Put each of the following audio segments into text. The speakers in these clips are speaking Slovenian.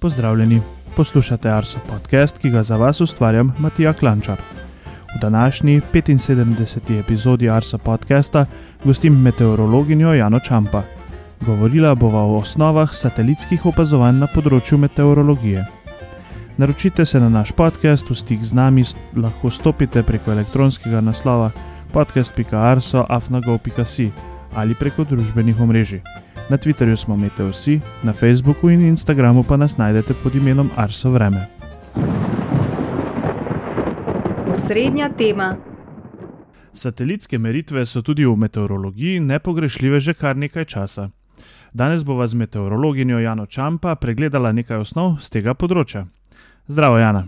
Pozdravljeni, poslušate Arso podcast, ki ga za vas ustvarjam Matija Klančar. V današnji 75. epizodi Arso podcasta gostim meteorologinjo Jano Čampa. Govorila bova o osnovah satelitskih opazovanj na področju meteorologije. Naročite se na naš podcast, v stik z nami lahko stopite preko elektronskega naslova podcast.arso.afnago.si ali preko družbenih omrežij. Na Twitterju smo Meteosi, na Facebooku in Instagramu pa nas najdete pod imenom Arso Vreme. Osrednja tema. Satelitske meritve so tudi v meteorologiji nepogrešljive že kar nekaj časa. Danes bova z meteorologinjo Jano Čampa pregledala nekaj osnov z tega področja. Zdravo, Jana.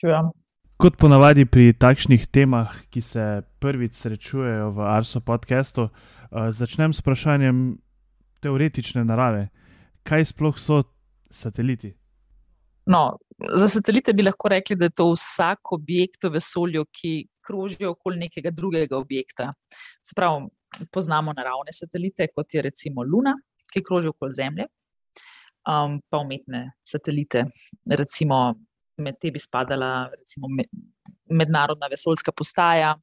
Čujem. Kot ponavadi pri takšnih temah, ki se prvič srečujejo v Arso podkastu, uh, začnem s vprašanjem, teoretične narave. Kaj sploh so sateliti? No, za satelite bi lahko rekli, da je to vsak objekt v vesolju, ki kroži okoli nekega drugega objekta. Spravo, poznamo naravne satelite, kot je recimo Luna, ki kroži okoli Zemlje, um, pa umetne satelite. Recimo, med te bi spadala recimo, mednarodna vesoljska postaja,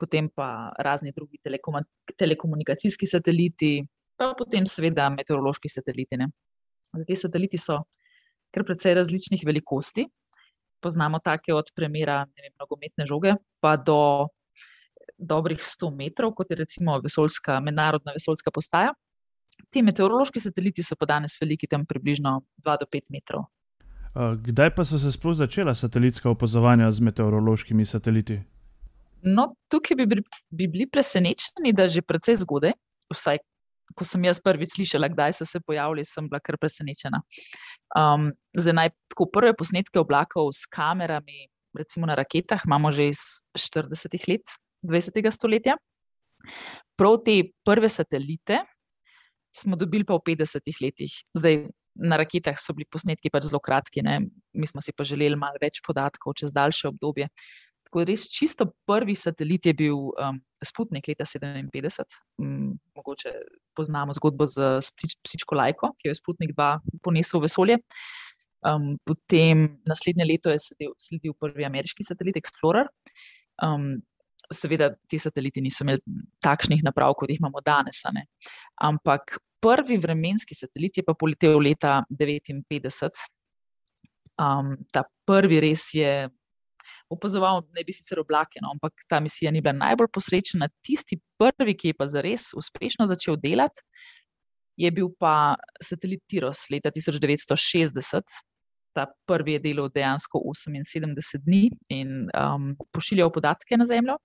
potem pa razni drugi telekom telekomunikacijski sateliti, pa potem seveda meteorološki sateliti. Ti sateliti so kar precej različnih velikosti. Poznamo take od premjera nogometne žoge, pa do dobrih 100 metrov, kot je recimo vesoljska, mednarodna vesoljska postaja. Ti meteorološki sateliti so pa danes veliki, tam približno 2 do 5 metrov. Kdaj pa so se sploh začela satelitska opazovanja z meteorološkimi sateliti? No, tukaj bi, bi bili presenečeni, da že precej zgodaj, vsaj ko sem jaz prvič slišala, kdaj so se pojavili, sem bila kar presenečena. Um, zdaj, naj, tako prve posnetke oblakov s kamerami, recimo na raketah, imamo že iz 40 let 20. stoletja. Prav te prve satelite smo dobili pa v 50 letih. Zdaj, na raketah so bili posnetki pač zelo kratki, ne? mi smo si pa želeli malo več podatkov čez daljše obdobje. Tako res čisto prvi satelit je bil um, Sputnik leta 57. Um, mogoče poznamo zgodbo z psičko Lajko, ki je Sputnik 2 ponesel v vesolje. Um, potem naslednje leto je sledil, sledil prvi ameriški satelit Explorer. Um, seveda, ti sateliti niso imeli takšnih naprav, kot jih imamo danes. Ampak prvi vremenski satelit je pa poletel leta 1959. Um, ta prvi res je opazoval, ne bi sicer oblake, no, ampak ta misija ni bila najbolj posrečena. Tisti prvi, ki je pa zares uspešno začel delati, je bil pa satelit Tiros leta 1960. Ta prvi je delal dejansko 78 dni in um, pošiljal podatke na Zemljo.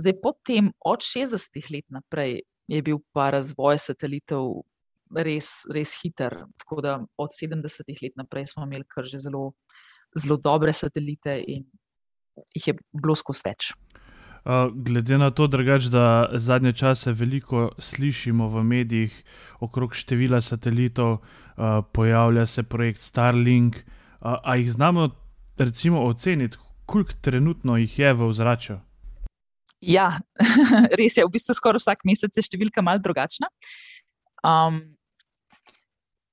Zdaj, potem, od 60 let naprej, je bil pa razvoj satelitov res, res hiter. Tako da od 70 let naprej smo imeli kar že zelo, zelo dobre satelite in jih je bilo skozi več. Uh, glede na to, drugač, da zadnje čase veliko slišimo v medijih okrog števila satelitov, uh, pojavlja se projekt Starlink. Uh, a jih znamo, recimo, oceniti, koliko trenutno jih je v ozračju? Ja, res je, v bistvu skoraj vsak mesec je številka malce drugačna. Um,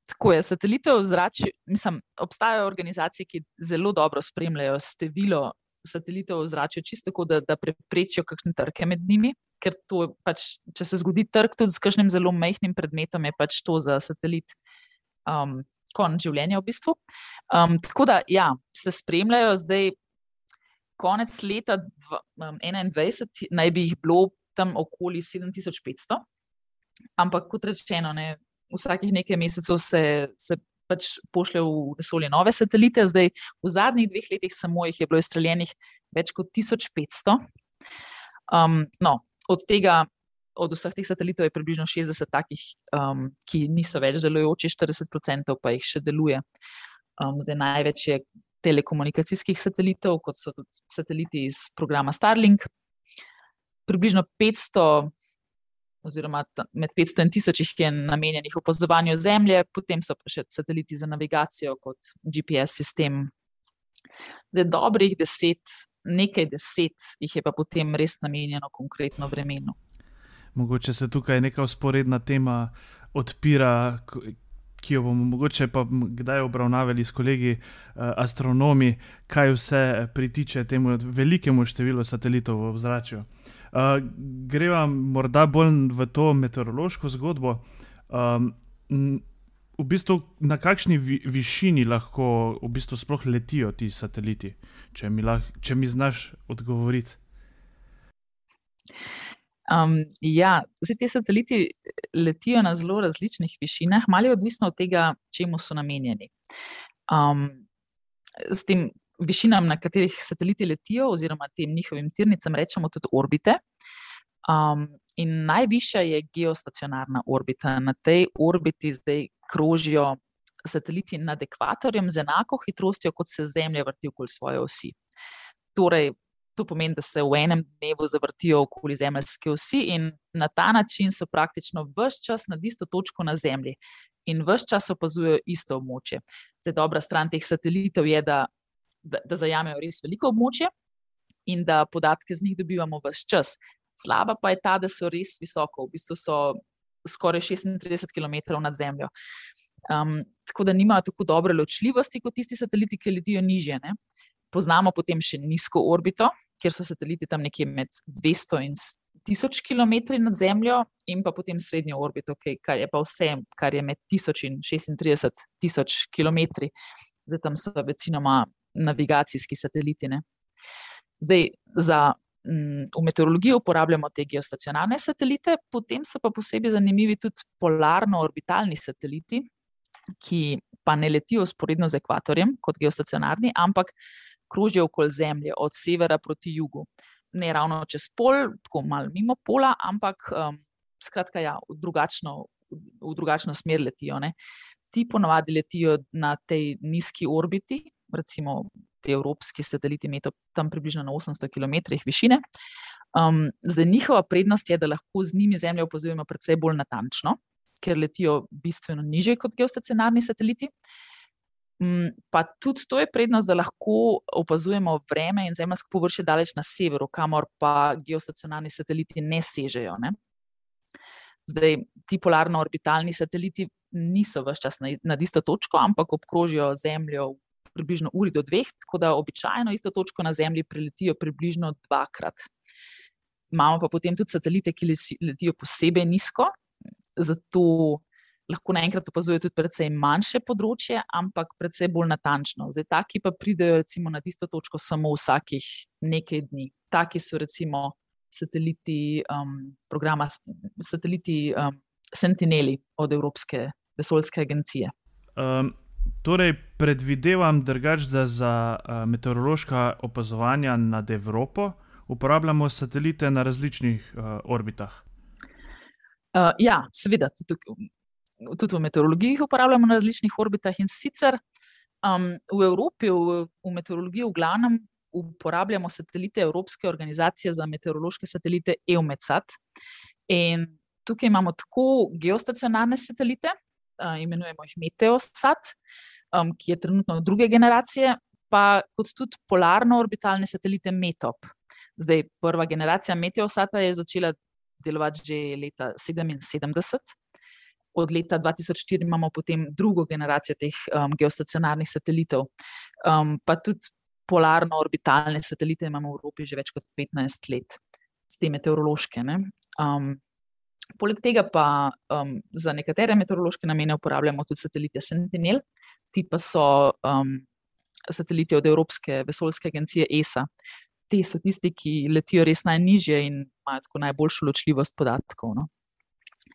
tako je, satelite v ozračju, mislim, obstajajo organizacije, ki zelo dobro spremljajo število satelitov v zraku, čisto tako, da, da preprečijo kakšne trke med njimi. Ker to, pač, če se zgodi trk tudi z kakšnim zelo majhnim predmetom, je pač to za satelit um, konec življenja, v bistvu. Um, tako da, ja, se spremljajo zdaj, konec leta 2021, naj bi jih bilo tam okoli 7500, ampak kot rečeno, ne, vsakih nekaj mesecev se, se pač pošlje v vesolje nove satelite. Zdaj, v zadnjih dveh letih samo jih je bilo izstreljenih več kot 1500. Um, no, od tega, od vseh teh satelitov, je približno 60 takih, um, ki niso več delujoči, 40% pa jih še deluje. Um, zdaj, največ je telekomunikacijskih satelitov, kot so tudi sateliti iz programa Starlink. Približno 500 oziroma med 500 in 1000 jih je namenjenih opazovanju Zemlje, potem so pa še sateliti za navigacijo kot GPS sistem. Zdaj, dobrih deset, nekaj deset jih je pa potem res namenjeno konkretno vremenu. Mogoče se tukaj neka usporedna tema odpira, ki jo bomo mogoče pa kdaj obravnavali s kolegi uh, astronomi, kaj vse pritiče temu velikemu številu satelitov v zraku. Uh, greva morda bolj v to meteorološko zgodbo. Um, v bistvu, na kakšni vi, višini lahko v bistvu sploh letijo ti sateliti, če mi, lah, če mi znaš odgovoriti? Um, ja, vsi ti sateliti letijo na zelo različnih višinah, malo je odvisno od tega, čemu so namenjeni. Um, s tem višinam, na katerih sateliti letijo, oziroma tem njihovim tirnicam, rečemo tudi orbite. Um, in najvišja je geostacionarna orbita. Na tej orbiti zdaj krožijo sateliti nad ekvatorjem z enako hitrostjo, kot se Zemlja vrti okoli svoje osi. Torej, To pomeni, da se v enem dnevu zavrtijo okoli Zemljske osi in na ta način so praktično vse čas na isto točko na Zemlji in vse čas opazujejo isto območje. Zdaj, dobra stran teh satelitov je, da, da, da zajamejo res veliko območje in da podatke z njih dobivamo vse čas. Slaba pa je ta, da so res visoko, v bistvu so skoraj 36 km nad Zemljo. Um, tako da nimajo tako dobre ločljivosti kot tisti sateliti, ki letijo nižje. Ne? Poznamo potem še nizko orbito, kjer so sateliti tam nekje med 200 in 1000 km nad Zemljo, in pa potem srednjo orbito, kar je pa vse, kar je med 1000 in 36 km. Zdaj tam so večinoma navigacijski sateliti. Ne. Zdaj, za, m, v meteorologiji uporabljamo te geostacionarne satelite, potem so pa posebej zanimivi tudi polarno-orbitalni sateliti, ki pa ne letijo sporedno z ekvatorjem kot geostacionarni, ampak krožijo okoli Zemlje, od severa proti jugu. Ne ravno čez pol, tako malo mimo pola, ampak um, skratka, ja, v, drugačno, v drugačno smer letijo. Ne. Ti ponovadi letijo na tej nizki orbiti, recimo ti evropski sateliti, meto tam približno na 800 km višine. Um, zdaj, njihova prednost je, da lahko z njimi Zemljo opazujemo precej bolj natančno, ker letijo bistveno niže kot geostacionarni sateliti. Mm, pa tudi to je prednost, da lahko opazujemo vreme in zemljsko površje daleč na severu, kamor pa geostacionarni sateliti ne sežejo. Ne? Zdaj, ti polarno-orbitalni sateliti niso vse čas na, na isto točko, ampak obkrožijo Zemljo v približno uri do dveh, tako da običajno isto točko na Zemlji preletijo približno dvakrat. Imamo pa potem tudi satelite, ki letijo posebej nizko, zato lahko naenkrat opazuje tudi precej manjše področje, ampak precej bolj natančno. Zdaj, taki pa pridejo recimo na isto točko samo vsakih nekaj dni. Taki so recimo sateliti um, programa, sateliti um, Sentineli od Evropske vesoljske agencije. Um. Torej, predvidevam, drugač, da za uh, meteorološka opazovanja nad Evropo uporabljamo satelite na različnih uh, orbitah. Uh, ja, seveda, tudi tudi v meteorologiji jih uporabljamo na različnih orbitah. In sicer um, v Evropi, v, v meteorologiji, v glavnem uporabljamo satelite Evropske organizacije za meteorološke satelite EUMETSAT. In tukaj imamo tako geostacionarne satelite, uh, imenujemo jih Meteosat, um, ki je trenutno druge generacije, pa kot tudi polarno-orbitalne satelite METOP. Zdaj, prva generacija Meteosata je začela delovati že leta 1977 od leta 2004 imamo potem drugo generacijo teh um, geostacionarnih satelitov, um, pa tudi polarno-orbitalne satelite imamo v Evropi že več kot 15 let, s te meteorološke. Um, poleg tega pa um, za nekatere meteorološke namene uporabljamo tudi satelite Sentinel, ti pa so um, sateliti od Evropske vesoljske agencije ESA. Te so tisti, ki letijo res najnižje in imajo tako najboljšo ločljivost podatkov. No.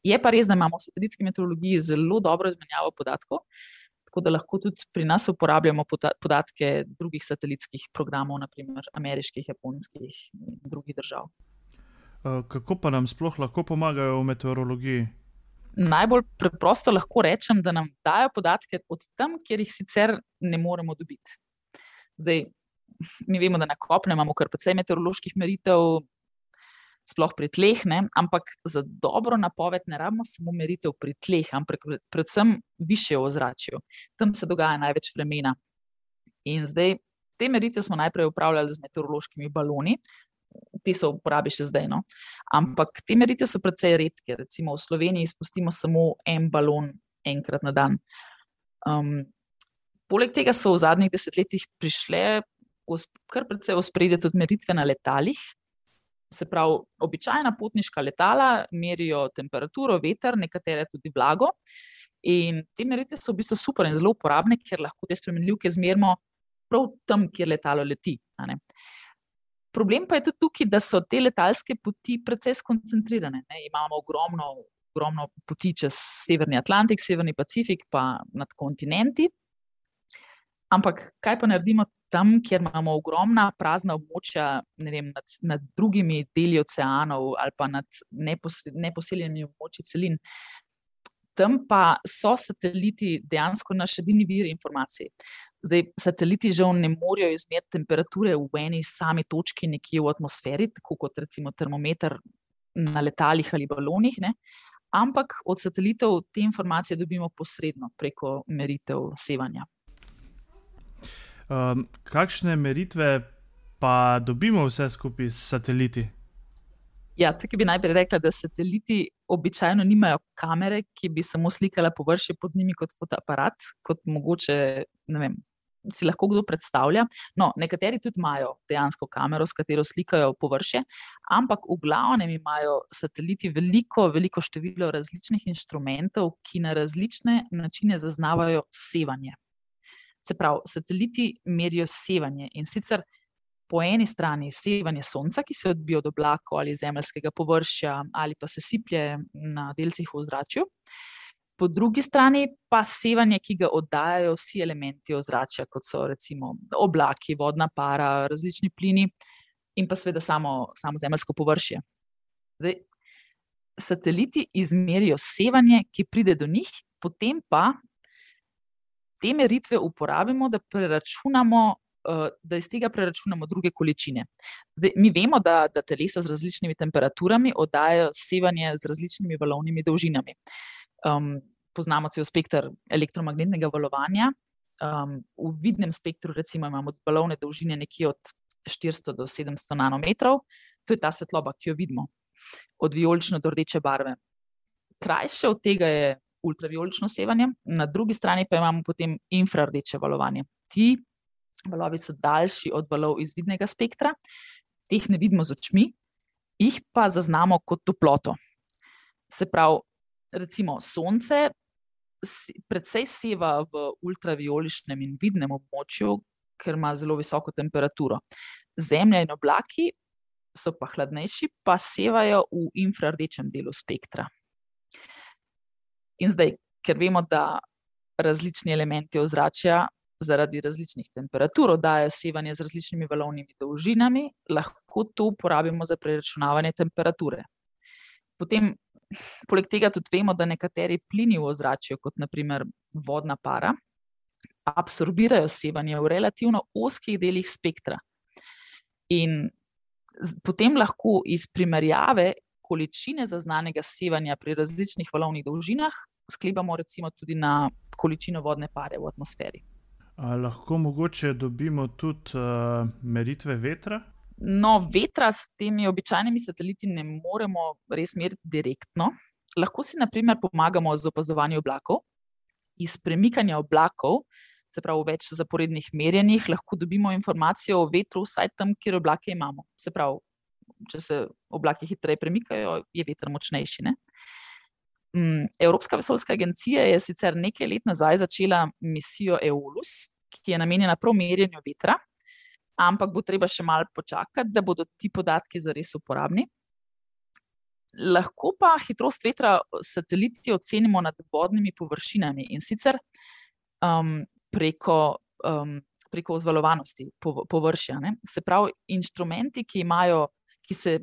Je pa res, da imamo v satelitski meteorologiji zelo dobro izmenjavo podatkov, tako da lahko tudi pri nas uporabljamo podatke drugih satelitskih programov, naprimer ameriških, japonskih in drugih držav. Kako pa nam sploh lahko pomagajo v meteorologiji? Najbolj preprosto lahko rečem, da nam dajo podatke od tam, kjer jih sicer ne moremo dobiti. Zdaj, mi vemo, da na kopnem imamo kar precej meteoroloških meritev, sploh pri tleh, ne? ampak za dobro napoved ne rabimo samo meritev pri tleh, ampak predvsem više v ozračju. Tam se dogaja največ vremena. In zdaj te meritve smo najprej upravljali z meteorološkimi baloni. Ti v uporabi še zdaj. No? Ampak te meritve so precej redke. Recimo v Sloveniji izpustimo samo en balon enkrat na dan. Um, poleg tega so v zadnjih desetletjih prišle kar precej ospredje tudi meritve na letalih. Se pravi, običajna potniška letala merijo temperaturo, veter, nekatere tudi vlago. In te meritve so v bistvu super in zelo uporabne, ker lahko te spremenljivke zmerimo prav tam, kjer letalo leti. Problem pa je tudi tukaj, da so te letalske poti precej skoncentrirane. Ne? Imamo ogromno, ogromno poti čez Severni Atlantik, Severni Pacifik, pa nad kontinenti. Ampak kaj pa naredimo tam, kjer imamo ogromna prazna območja vem, nad, nad drugimi deli oceanov ali pa nad neposeljenimi območji celin. Tam pa so sateliti dejansko naš edini vir informacij. Zdaj, sateliti žal ne morejo izmeriti temperature v eni sami točki, nekje v atmosferi, tako kot recimo termometer na letalih ali balonih, ne? ampak od satelitov te informacije dobimo posredno preko meritev sevanja. Um, kakšne meritve pa dobimo vse skupaj s sateliti? Ja, tukaj bi najprej rekla, da sateliti običajno nimajo kamere, ki bi samo slikala površje pod njimi kot fotoaparat, kot mogoče vem, si lahko kdo predstavlja. No, nekateri tudi imajo dejansko kamero, s katero slikajo površje, ampak v glavnem imajo sateliti veliko, veliko število različnih inštrumentov, ki na različne načine zaznavajo sevanje. Se pravi, sateliti merijo sevanje in sicer po eni strani sevanje sonca, ki se odbija od oblakov ali zemeljskega površja, ali pa se siplje na delcih v ozračju. Po drugi strani pa sevanje, ki ga oddajajo vsi elementi ozračja, kot so recimo oblaki, vodna para, različni plini in pa seveda samo, samo zemeljsko površje. Zdaj, sateliti izmerijo sevanje, ki pride do njih, potem pa te meritve uporabimo, da preračunamo. Eh, da iz tega preračunamo druge količine. Zdaj, mi vemo, da, da telesa z različnimi temperaturami oddajajo sevanje z različnimi valovnimi dolžinami. Um, poznamo cel spektr elektromagnetnega valovanja. Um, v vidnem spektru, recimo, imamo valovne dolžine nekje od 400 do 700 nanometrov, to je ta svetloba, ki jo vidimo, od vijolično do rdeče barve. Krajše od tega je ultraviolično sevanje, na drugi strani pa imamo potem infrardeče valovanje. Ti valovi so daljši od valov iz vidnega spektra, teh ne vidimo z očmi, jih pa zaznamo kot toploto. Se pravi, recimo Sonce precej seva v ultravioličnem in vidnem območju, ker ima zelo visoko temperaturo. Zemlja in oblaki so pa hladnejši, pa sevajo v infrardečem delu spektra. In zdaj, ker vemo, da različni elementi ozračja zaradi različnih temperatur oddajajo sevanje z različnimi valovnimi dolžinami, lahko to uporabimo za preračunavanje temperature. Potem, poleg tega, tudi vemo, da nekateri plini v ozračju, kot naprimer vodna para, absorbirajo sevanje v relativno oskih delih spektra. In potem lahko iz primerjave količine zaznanega sevanja pri različnih valovnih dolžinah sklepamo recimo tudi na količino vodne pare v atmosferi. A lahko mogoče dobimo tudi uh, meritve vetra? No, vetra s temi običajnimi sateliti ne moremo res meriti direktno. Lahko si, na primer, pomagamo z opazovanjem oblakov. Iz premikanja oblakov, se pravi, v več zaporednih merjenjih, lahko dobimo informacijo o vetru, vsaj tam, kjer oblake imamo. Se pravi, če se oblaki hitreje premikajo, je veter močnejši. Ne? Mm, Evropska vesoljska agencija je sicer nekaj let nazaj začela misijo EOLUS, ki je namenjena prav merjenju vetra, ampak bo treba še malo počakati, da bodo ti podatki zares uporabni. Lahko pa hitrost vetra sateliti ocenimo nad vodnimi površinami in sicer um, preko, um, preko ozvalovanosti površja. Ne? Se pravi, inštrumenti, ki imajo, ki se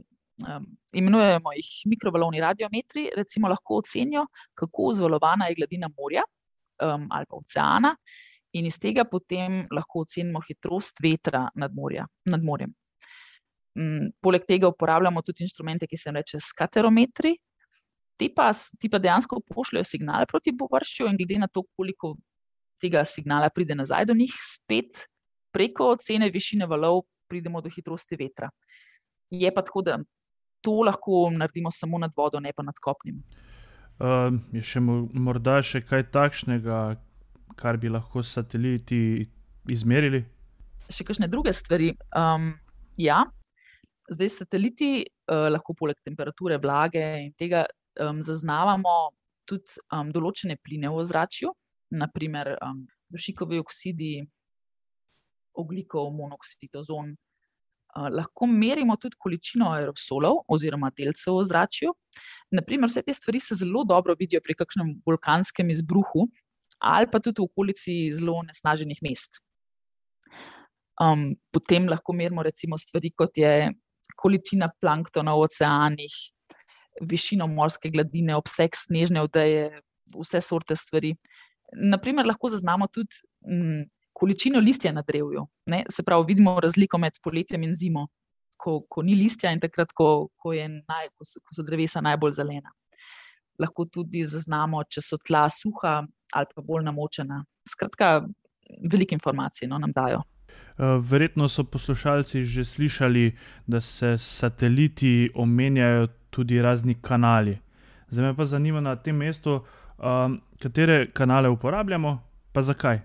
um, imenujemo jih mikrovalovni radiometri, recimo lahko ocenijo, kako zvalovana je gladina morja um, ali pa oceana, in iz tega potem lahko ocenimo hitrost vetra nad, morja, nad morjem. Um, poleg tega uporabljamo tudi inštrumente, ki se jim reče skaterometri. Ti pa, ti pa dejansko pošljajo signale proti površju, in glede na to, koliko tega signala pride nazaj do njih, spet preko ocene višine valov pridemo do hitrosti vetra. Je pa tako, da to lahko naredimo samo nad vodo, ne pa nad kopnim. Uh, je še morda še kaj takšnega, kar bi lahko sateliti izmerili? Še kakšne druge stvari. Um, ja, zdaj sateliti uh, lahko poleg temperature, vlage in tega um, zaznavamo tudi um, določene pline v ozračju, naprimer um, dušikovi oksidi, oglikov, monoksid, ozon. Uh, lahko merimo tudi količino aerosolov oziroma delcev v ozračju. Naprimer, vse te stvari se zelo dobro vidijo pri kakšnem vulkanskem izbruhu ali pa tudi v okolici zelo nesnaženih mest. Um, potem lahko merimo recimo stvari, kot je količina planktona v oceanih, višino morske gladine, obseg snežne odeje, vse sorte stvari. Naprimer, lahko zaznamo tudi m, količino listja na drevju. Ne? Se pravi, vidimo razliko med poletjem in zimo, ko, ko ni listja in takrat, ko, ko, naj, ko, so, ko so drevesa najbolj zelena. Lahko tudi zaznamo, če so tla suha ali pa bolj namočena. Skratka, veliko informacij no, nam dajo. Eh, verjetno so poslušalci že slišali, da se sateliti omenjajo tudi razni kanali. Zdaj me pa zanima na tem mestu, um, katere kanale uporabljamo, pa zakaj.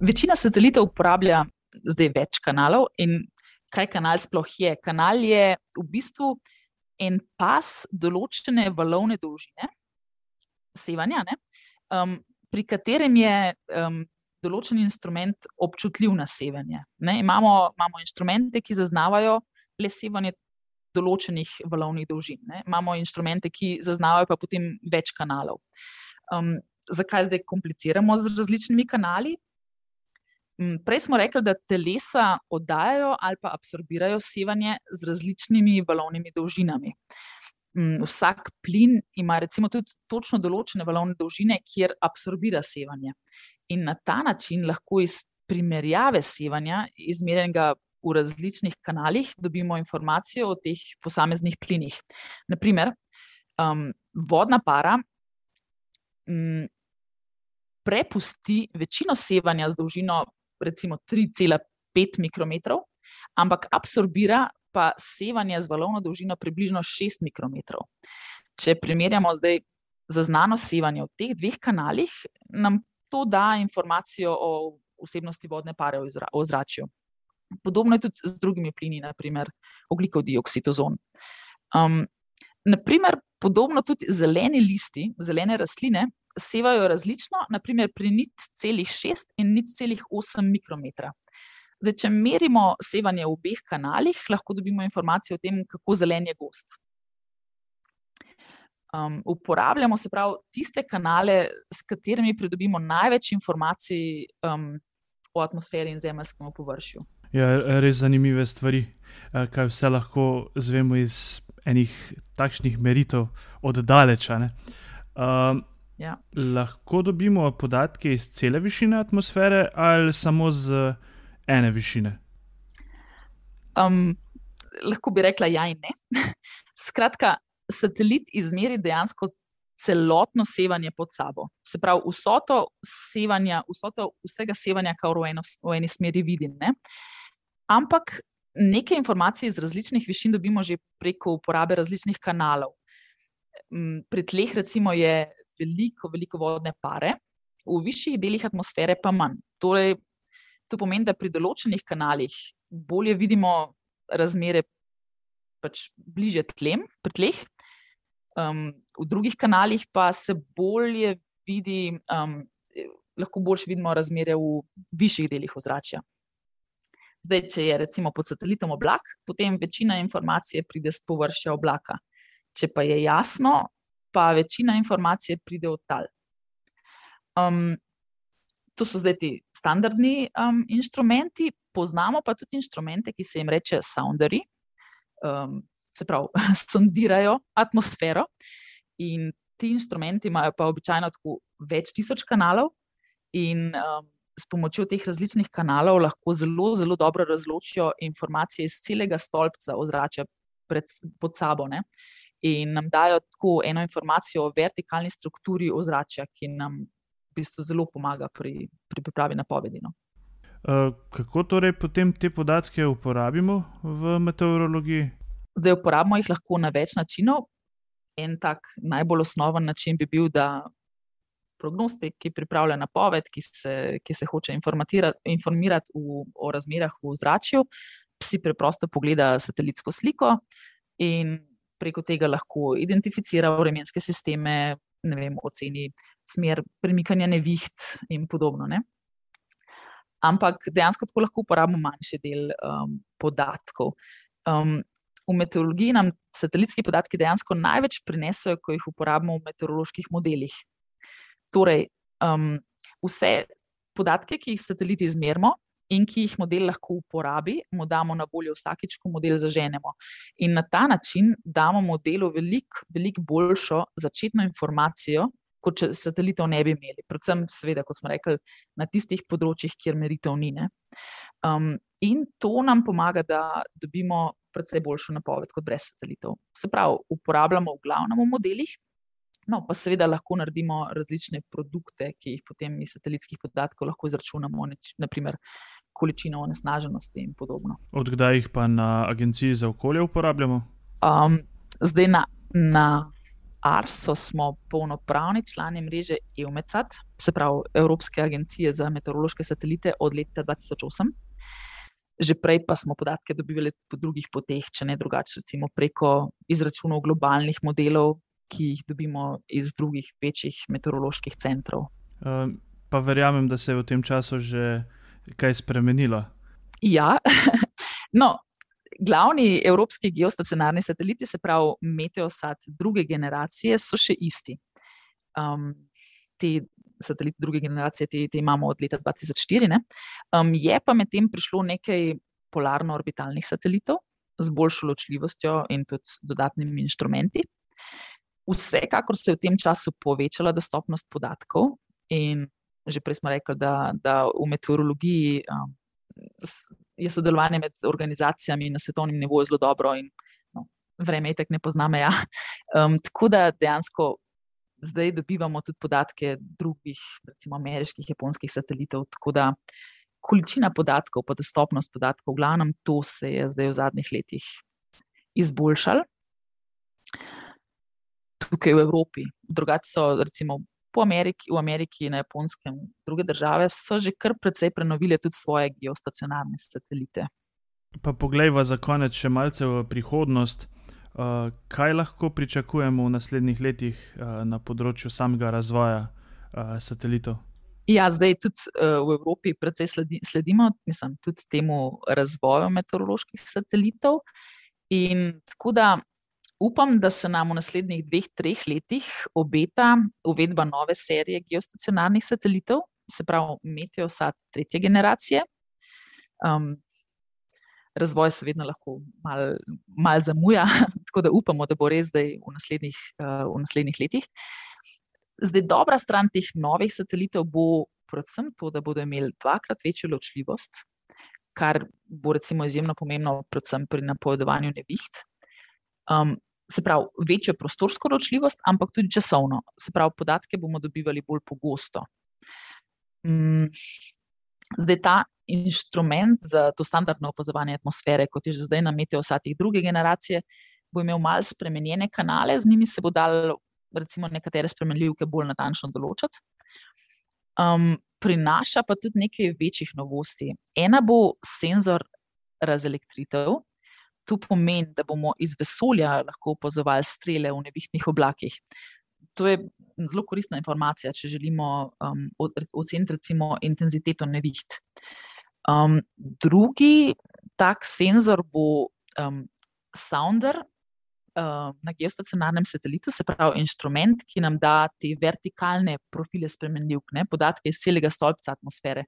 Večina satelitov uporablja zdaj več kanalov. In kaj kanal sploh je? Kanal je v bistvu en pas določene valovne dolžine, sevanja, um, pri katerem je um, določen instrument občutljiv na sevanje. Imamo, imamo instrumente, ki zaznavajo le sevanje določenih valovnih dolžin. Ne? Imamo instrumente, ki zaznavajo pa potem več kanalov. Um, zakaj zdaj kompliciramo z različnimi kanali? Prej smo rekli, da telesa oddajajo ali pa absorbirajo sevanje z različnimi valovnimi dolžinami. Um, vsak plin ima recimo tudi točno določene valovne dolžine, kjer absorbira sevanje. In na ta način lahko iz primerjave sevanja, izmerjenega v različnih kanalih, dobimo informacijo o teh posameznih plinih. Naprimer, um, vodna para um, prepusti večino sevanja z dolžino recimo 3,5 mikrometrov, ampak absorbira pa sevanje z valovno dolžino približno 6 mikrometrov. Če primerjamo zdaj zaznano sevanje v teh dveh kanalih, nam to da informacijo o vsebnosti vodne pare v ozračju. Podobno je tudi z drugimi plini, naprimer oglikov dioksid, ozon. Um, naprimer, podobno tudi zeleni listi, zelene rastline, sevajo različno, naprimer pri nič celih šest in nič celih osem mikrometra. Zdaj, če merimo sevanje v obeh kanalih, lahko dobimo informacijo o tem, kako zelen je gost. Um, uporabljamo se pravi tiste kanale, s katerimi pridobimo največ informacij um, o atmosferi in zemeljskem površju. Ja, res zanimive stvari, eh, kaj vse lahko zvemo iz enih takšnih meritev oddaleča. Um, ja. Lahko dobimo podatke iz cele višine atmosfere ali samo z ene višine? Um, lahko bi rekla ja in ne. Skratka, satelit izmeri dejansko celotno sevanje pod sabo. Se pravi, vsoto sevanja, vsoto vsega sevanja, kar v, eno, v eni smeri vidim. Ne? Ampak nekaj informacij iz različnih višin dobimo že preko uporabe različnih kanalov. Mm, pri tleh, recimo, je veliko, veliko vodne pare, v višjih delih atmosfere pa manj. Torej, to pomeni, da pri določenih kanalih bolje vidimo razmere pač bliže tlem, pri tleh, um, v drugih kanalih pa se bolje vidi, um, lahko bolj vidimo razmere v višjih delih ozračja. Zdaj, če je recimo pod satelitom oblak, potem večina informacije pride z površja oblaka. Če pa je jasno, pa večina informacije pride od tal. Um, to so zdaj ti standardni um, inštrumenti, poznamo pa tudi inštrumente, ki se jim reče sounderi. Um, se pravi, sondirajo atmosfero. In ti instrumenti imajo pa običajno tako več tisoč kanalov, in um, s pomočjo teh različnih kanalov lahko zelo, zelo dobro razločijo informacije iz celega stolpca ozračja pred, pod sabo. Ne? In nam dajo tako eno informacijo o vertikalni strukturi ozračja, ki nam bistvu zelo pomaga pri, pri pripravi napovedi. No. Uh, kako torej potem te podatke uporabimo v meteorologiji? Zdaj uporabimo jih lahko na več načinov. En tak najbolj osnoven način bi bil, da prognostik, ki pripravlja napoved, ki se, ki se hoče informirati v, o razmerah v zraku. Psi preprosto pogleda satelitsko sliko in preko tega lahko identificira vremenske sisteme, vem, oceni smer premikanja neviht in podobno. Ne? Ampak dejansko tako lahko uporabimo manjši del um, podatkov. Um, v meteorologiji nam satelitski podatki dejansko največ prinesajo, ko jih uporabimo v meteoroloških modelih. Torej, um, vse podatke, ki jih sateliti izmerimo in ki jih model lahko uporabi, mu damo na voljo vsakič, ko model zaženemo. In na ta način damo modelu veliko velik boljšo začetno informacijo. Kot če satelitov ne bi imeli, predvsem, seveda, kot smo rekli, na tistih področjih, kjer meritev ni. Um, in to nam pomaga, da dobimo precej boljšo napoved kot brez satelitov. Se pravi, uporabljamo v glavnem v modelih, no, pa seveda lahko naredimo različne produkte, ki jih potem iz satelitskih podatkov lahko izračunamo, naprimer količino onesnaženosti in podobno. Odkdaj jih pa na Agenciji za okolje uporabljamo? Um, zdaj na, na ARSO smo polnopravni člani mreže EUMECAT, se pravi Evropske agencije za meteorološke satelite od leta 2008 že prej pa smo podatke dobivali po drugih poteh, če ne drugače, recimo preko izračunov globalnih modelov, ki jih dobimo iz drugih večjih meteoroloških centrov. Pa verjamem, da se je v tem času že kaj spremenilo. Ja, no. Glavni evropski geostacionarni sateliti, se pravi Meteosat druge generacije, so še isti. Um, te satelite druge generacije, te, te imamo od leta 2004. Um, je pa medtem prišlo nekaj polarno-orbitalnih satelitov z boljšo ločljivostjo in tudi dodatnimi inštrumenti. Vsekakor se je v tem času povečala dostopnost podatkov, in že prej smo rekli, da, da v meteorologiji um, je sodelovanje med organizacijami na svetovnem nivoju zelo dobro, in no, vreme je tako ne pozname. Ja. Um, tako da dejansko zdaj dobivamo tudi podatke drugih, recimo ameriških, japonskih satelitov. Tako da količina podatkov, pa dostopnost podatkov, v glavnem, to se je zdaj v zadnjih letih izboljšalo. Tukaj v Evropi, drugače so, recimo Ameriki, v Ameriki, na Japonskem, druge države so že kar precej prenovile tudi svoje geostacionarne satelite. Pa poglejva za konec še malce v prihodnost. Uh, kaj lahko pričakujemo v naslednjih letih uh, na področju samega razvoja uh, satelitov? Ja, zdaj tudi v Evropi precej sledi, sledimo mislim, tudi temu razvoju meteoroloških satelitov. In tako da upam, da se nam v naslednjih dveh, treh letih obeta uvedba nove serije geostacionarnih satelitov, se pravi Meteosat tretje generacije. Um, razvoj se vedno lahko malo mal zamuja, tako da upamo, da bo res zdaj v naslednjih, uh, v naslednjih letih. Zdaj, dobra stran teh novih satelitov bo predvsem to, da bodo imeli dvakrat večjo ločljivost, kar bo recimo izjemno pomembno, predvsem pri napovedovanju neviht. Um, se pravi, večjo prostorsko ločljivost, ampak tudi časovno. Se pravi, podatke bomo dobivali bolj pogosto. Um, zdaj, ta inštrument za to standardno opazovanje atmosfere, kot je že zdaj na meteosatih druge generacije, bo imel malo spremenjene kanale, z njimi se bo dal recimo nekatere spremenljivke bolj natančno določiti. Um, prinaša pa tudi nekaj večjih novosti. Ena bo senzor razelektritev. To pomeni, da bomo iz vesolja lahko opazovali strele v nevihtnih oblakih. To je zelo koristna informacija, če želimo um, oceniti intenziteto neviht. Um, drugi tak senzor bo um, sounder uh, na geostacionarnem satelitu, se pravi inštrument, ki nam da te vertikalne profile spremenljivk, ne, podatke iz celega stolpca atmosfere.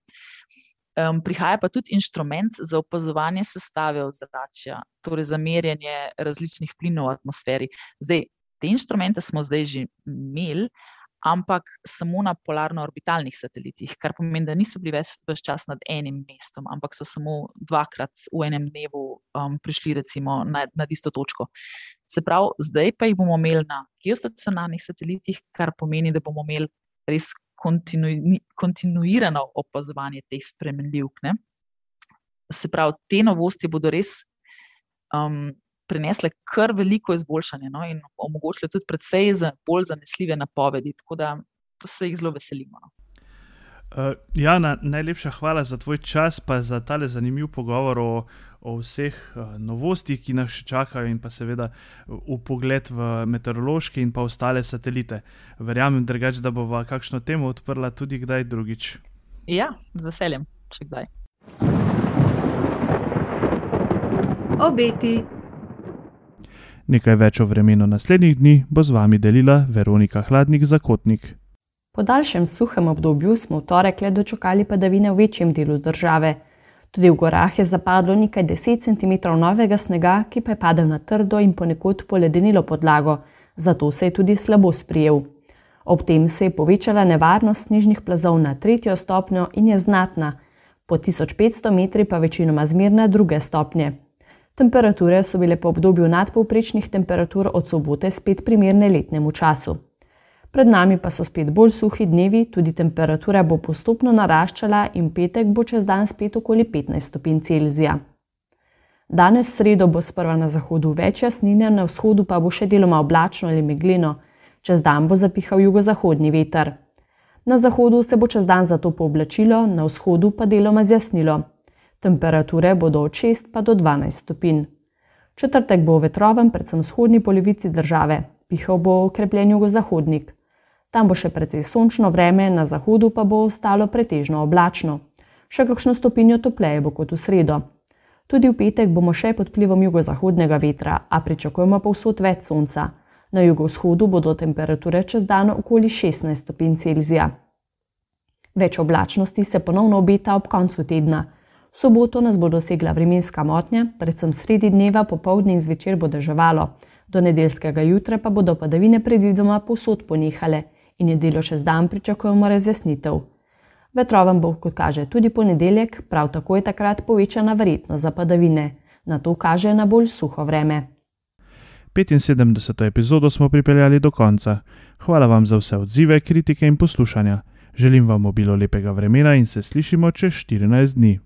Um, prihaja pa tudi inštrument za opazovanje sestave ozračja, torej za merjenje različnih plinov v atmosferi. Zdaj, te inštrumente smo zdaj že imeli, ampak samo na polarno-orbitalnih satelitih, kar pomeni, da niso bili več čas nad enim mestom, ampak so samo dvakrat v enem dnevu um, prišli recimo, na, na isto točko. Se pravi, zdaj pa jih bomo imeli na geostacionarnih satelitih, kar pomeni, da bomo imeli res kontinu, kontinuirano opazovanje teh spremenljivk. Ne? Se pravi, te novosti bodo res. Um, prinesle kar veliko izboljšanje no, in omogočile tudi precej za bolj zanesljive napovedi. Tako da se jih zelo veselimo. No. Uh, Jana, najlepša hvala za tvoj čas, pa za tale zanimiv pogovor o, o vseh uh, novostih, ki nas še čakajo, in pa seveda v pogled v meteorološke in pa ostale satelite. Verjamem, drugač, da bova kakšno temo odprla tudi kdaj drugič. Ja, z veseljem, če kdaj. Obeti. Nekaj več o vremenu naslednjih dni bo z vami delila Veronika Hladnik Zakotnik. Po daljšem suhem obdobju smo v torek le dočakali padavine v večjem delu države. Tudi v gorah je zapadlo nekaj 10 cm novega snega, ki pa je padel na trdo in ponekod poledenilo podlago, zato se je tudi slabo sprijel. Ob tem se je povečala nevarnost snižnih plazov na tretjo stopnjo in je znatna, po 1500 metri pa večinoma zmirna druge stopnje. Temperature so bile po obdobju nadpovprečnih temperatur od sobote spet primerne letnemu času. Pred nami pa so spet bolj suhi dnevi, tudi temperatura bo postopno naraščala in petek bo čez dan spet okoli 15 stopinj Celzija. Danes sredo bo sprva na zahodu več jasnine, na vzhodu pa bo še deloma oblačno ali megleno, čez dan bo zapihal jugozahodni veter. Na zahodu se bo čez dan zato pooblačilo, na vzhodu pa deloma zjasnilo. Temperature bodo od 6 pa do 12 stopinj. Četrtek bo vetroven predvsem v vzhodni polovici države, pihal bo okrepljen jugozahodnik. Tam bo še precej sončno vreme, na zahodu pa bo ostalo pretežno oblačno. Še kakšno stopinjo topleje bo kot v sredo. Tudi v petek bomo še pod vplivom jugozahodnega vetra, a pričakujemo povsod več sonca. Na jugovzhodu bodo temperature čez dan okoli 16 stopinj Celzija. Več oblačnosti se ponovno obeta ob koncu tedna. V soboto nas bo dosegla vremenska motnja, predvsem sredi dneva, popovdne in zvečer bo deževalo, do nedeljskega jutra pa bodo padavine predvidoma povsod ponehale in nedeljo še zdan pričakujemo razjasnitev. Vetroven bo, kot kaže, tudi ponedeljek, prav tako je takrat povečana verjetnost za padavine, na to kaže na bolj suho vreme. 75. epizodo smo pripeljali do konca. Hvala vam za vse odzive, kritike in poslušanja. Želim vam obilo lepega vremena in se slišimo čez 14 dni.